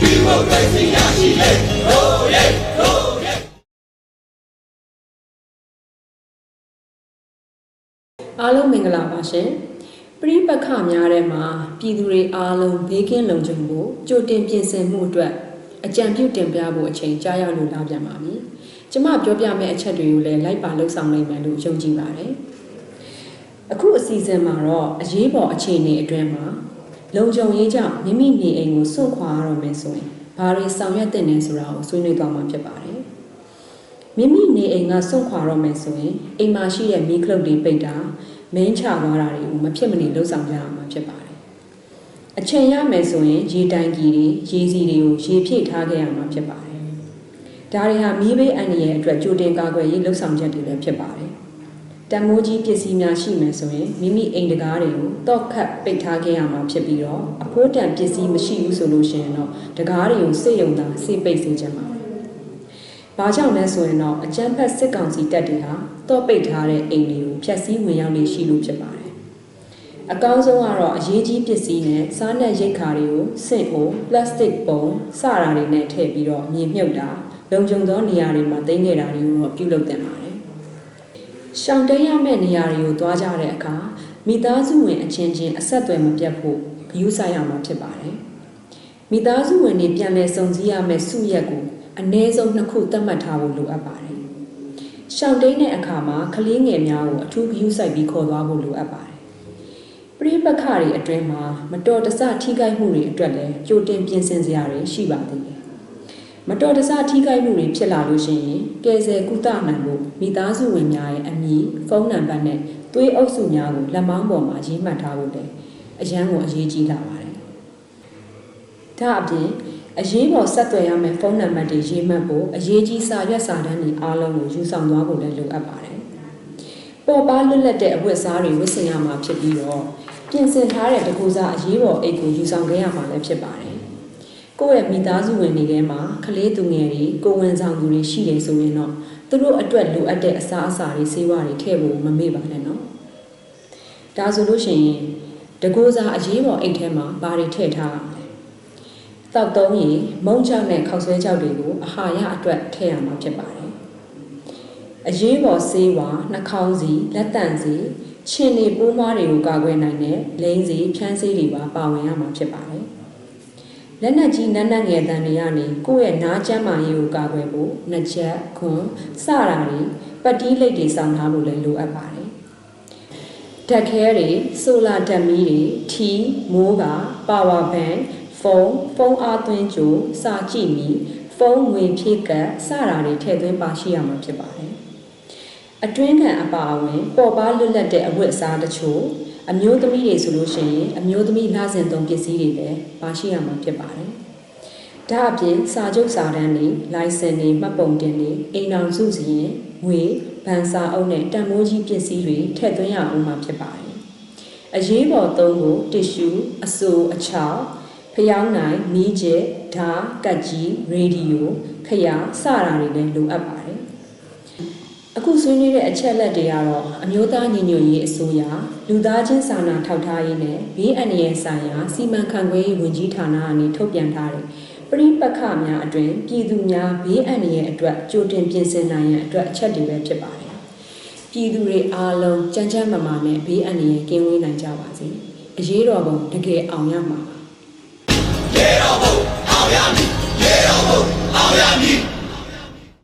ဒီမိုကရေစီရရှိလေဟိုးရဲဟိုးရဲအားလုံးမင်္ဂလာပါရှင်ပရိပက္ခများထဲမှာပြည်သူတွေအားလုံးဘေးကင်းလုံခြုံဖို့ကြိုတင်ပြင်ဆင်မှုအတွက်အကြံပြုတင်ပြဖို့အချိန်ကြာရောက်လို့လာပြန်ပါပြီကျမပြောပြမယ့်အချက်တွေကိုလည်းလိုက်ပါလှုပ်ဆောင်နိုင်မယ်လို့ယုံကြည်ပါတယ်အခုအစီအစဉ်မှာတော့အရေးပေါ်အခြေအနေအတွင်းမှာ လုံခြုံရေးကြောင့်မိမိနေအိမ်ကိုစွန့်ခွာရတော့မယ်ဆိုရင်ဘာတွေဆောင်ရွက်တင်နေဆိုတာကိုဆွေးနွေးသွားမှာဖြစ်ပါတယ်မိမိနေအိမ်ကစွန့်ခွာတော့မယ်ဆိုရင်အိမ်မှာရှိတဲ့မီးကလုတ်တွေပိတ်တာမင်းချသွားတာတွေကိုမဖြစ်မနေလှုပ်ဆောင်ကြရမှာဖြစ်ပါတယ်။အချိန်ရမယ်ဆိုရင်ရေတိုင်ကြီးတွေရေစီတွေကိုရေဖြည့်ထားခဲ့ရမှာဖြစ်ပါတယ်။ဒါတွေဟာမီးဘေးအန္တရာယ်အတွက်ကြိုတင်ကာကွယ်ရေးလှုပ်ဆောင်ချက်တွေလည်းဖြစ်ပါတယ်။ တန်မိုးကြီးပစ္စည်းများရှိမယ်ဆိုရင်မိမိအိမ်တကားတွေကိုတော့ခတ်ပိတ်ထားခဲ့ရမှာဖြစ်ပြီးတော့အဖိုးတန်ပစ္စည်းမရှိဘူးဆိုလို့ရှိရင်တော့တကားတွေကိုစိတ်ယုံတာစိတ်ပိတ်စေချင်ပါတယ်။ဘာကြောင့်လဲဆိုရင်တော့အကျန်းဖက်စစ်ကောင်စီတပ်တွေဟာတော့ပိတ်ထားတဲ့အိမ်တွေကိုဖျက်ဆီးဝင်ရောက်နေရှိလို့ဖြစ်ပါတယ်။အကောင်းဆုံးကတော့အရေးကြီးပစ္စည်းနဲ့စားနပ်ရိက္ခာတွေကိုစင့်အိုပလတ်စတစ်ပုံစတာတွေနဲ့ထည့်ပြီးတော့မြေမြုပ်တာလုံခြုံသောနေရာတွေမှာတင်ခဲ့တာတွေကိုတော့ပြုလုပ်တင်ပါတယ်။ ရှောင်တိန်ရမယ့်နေရာတွေကိုသွားကြတဲ့အခါမိသားစုဝင်အချင်းချင်းအဆက်အသွယ်မပြတ်ဖို့ဂရုစိုက်ရမှာဖြစ်ပါတယ်။မိသားစုဝင်တွေပြန်လည်စုံစည်းရမယ့်စုရက်ကိုအ ਨੇ ဆုံးနှစ်ခုသတ်မှတ်ထားဖို့လိုအပ်ပါတယ်။ရှောင်းတိန်တဲ့အခါမှာကလေးငယ်များကိုအထူးဂရုစိုက်ပြီးခေါ်သွားဖို့လိုအပ်ပါတယ်။ပရိပက္ခတွေအတွင်းမှာမတော်တဆထိခိုက်မှုတွေအတွက်လည်းကြိုတင်ပြင်ဆင်စရာတွေရှိပါသေးတယ်။ မတော်တဆထိခိုက်မှုတွေဖြစ်လာလို့ရှိရင်ကယ်ဆယ်ကုသနိုင်ဖို့မိသားစုဝင်များရဲ့အမည်ဖုန်းနံပါတ်နဲ့သွေးအုပ်စုများကိုလက်မောင်းပေါ်မှာရေးမှတ်ထားဖို့လည်းအရန်ကိုအရေးကြီးလာပါတယ်။ဒါအပြင်အရေးပေါ်ဆက်သွယ်ရမယ့်ဖုန်းနံပါတ်တွေရေးမှတ်ဖို့အရေးကြီးစာရွက်စာတမ်းတွေအားလုံးကိုယူဆောင်သွားဖို့လည်းလိုအပ်ပါတယ်။ပေါ်ပါလွတ်လပ်တဲ့အဝတ်အစားတွေဝတ်ဆင်ရမှာဖြစ်ပြီးတော့ပြင်ဆင်ထားတဲ့တကူစားအရေးပေါ်အိတ်ကိုယူဆောင်ခဲ့ရမှာလည်းဖြစ်ပါတယ်။ ကိုယ့်ရဲ့မိသားစုဝင်တွေထဲမှာကလေးသူငယ်တွေကိုယ်ဝန်ဆောင်သူတွေရှိတယ်ဆိုရင်တော့သူတို့အတွက်လိုအပ်တဲ့အစားအစာတွေဆေးဝါးတွေထည့်ဖို့မမေ့ပါနဲ့နော်။ဒါဆိုလို့ရှိရင်တကူစားအရေးပေါ်အိတ်ထဲမှာဘာတွေထည့်ထားရမလဲတောက်သုံးရင်မုံချောက်နဲ့ခောက်ဆွဲချောက်တွေကိုအာဟာရအတွက်ထည့်ရမှာဖြစ်ပါတယ်။အရေးပေါ်ဆေးဝါးနှာခေါင်းစီလက်တန့်စီခြင်တွေပိုးမွားတွေကိုကာကွယ်နိုင်တဲ့လိန်စီဖြန်းစီတွေပါပါဝင်ရမှာဖြစ်ပါတယ်။ လက်နက်ကြီးနက်နက်ငယ်တန်တွေကနေကိုယ့်ရဲ့နားကျန်းမာရေးကိုကာကွယ်ဖို့နှစ်ချက်ခွန်စတာတွေပတ်တီးလိတ်တွေစောင့်ထားဖို့လည်းလိုအပ်ပါတယ်။ဓာတ်ခဲတွေဆိုလာဓာတ်မီးတွေထီမိုးကပါဝါဘန်ဖုန်းဖုန်းအားသွင်းကြိုစာကြည့်မီဖုန်းငွေဖြည့်ကတ်စတာတွေထည့်သွင်းပါရှိရမှာဖြစ်ပါတယ်။အတွင်းခံအပါအဝင်ပေါ်ပါလွတ်လပ်တဲ့အဝတ်အစားတချို့ အမျိုးသမီးတွေဆိုလို့ရှိရင်အမျိုးသမီးလာစဉ်သုံးပစ္စည်းတွေလည်းပါရှိရမှာဖြစ်ပါတယ်။ဒါအပြင်စာချုပ်စာတမ်းတွေလိုင်စင်တွေမှတ်ပုံတင်တွေအိမ်အောင်စုစီရင်ငွေဗန်စာအုပ်နဲ့တန်မိုးကြီးပစ္စည်းတွေထည့်သွင်းရအောင်မှာဖြစ်ပါတယ်။အရေးပေါ်သုံးဖို့တစ်ရှူအဆိုအချောက်ဖျောင်းနိုင်မီးကျက်ဓာတ်ကတ်ကြီးရေဒီယိုခရာစတာတွေလည်းလိုအပ်ပါတယ်။ အခုဆွေးနွေးတဲ့အချက်လက်တွေကတော့အမျိုးသားညီညွတ်ရေးအစိုးရလူသားချင်းစာနာထောက်ထားရေးနဲ့ဘေးအန္တရာယ်ဆိုင်ရာစီမံခန့်ခွဲရေးဝန်ကြီးဌာနကနေထုတ်ပြန်ထားတဲ့ပရိပက္ခများအတွင်ပြည်သူများဘေးအန္တရာယ်အတွက်ကြိုတင်ပြင်ဆင်နိုင်ရန်အတွက်အချက်တွေပဲဖြစ်ပါတယ်။ပြည်သူတွေအားလုံးကြမ်းကြမ်းမာမာနဲ့ဘေးအန္တရာယ်ကင်းဝေးနိုင်ကြပါစေ။အရေးတော်ပုံတကယ်အောင်ရမှာပါရေတော်ဘုံအောင်ရမည်ရေတော်ဘုံအောင်ရမည်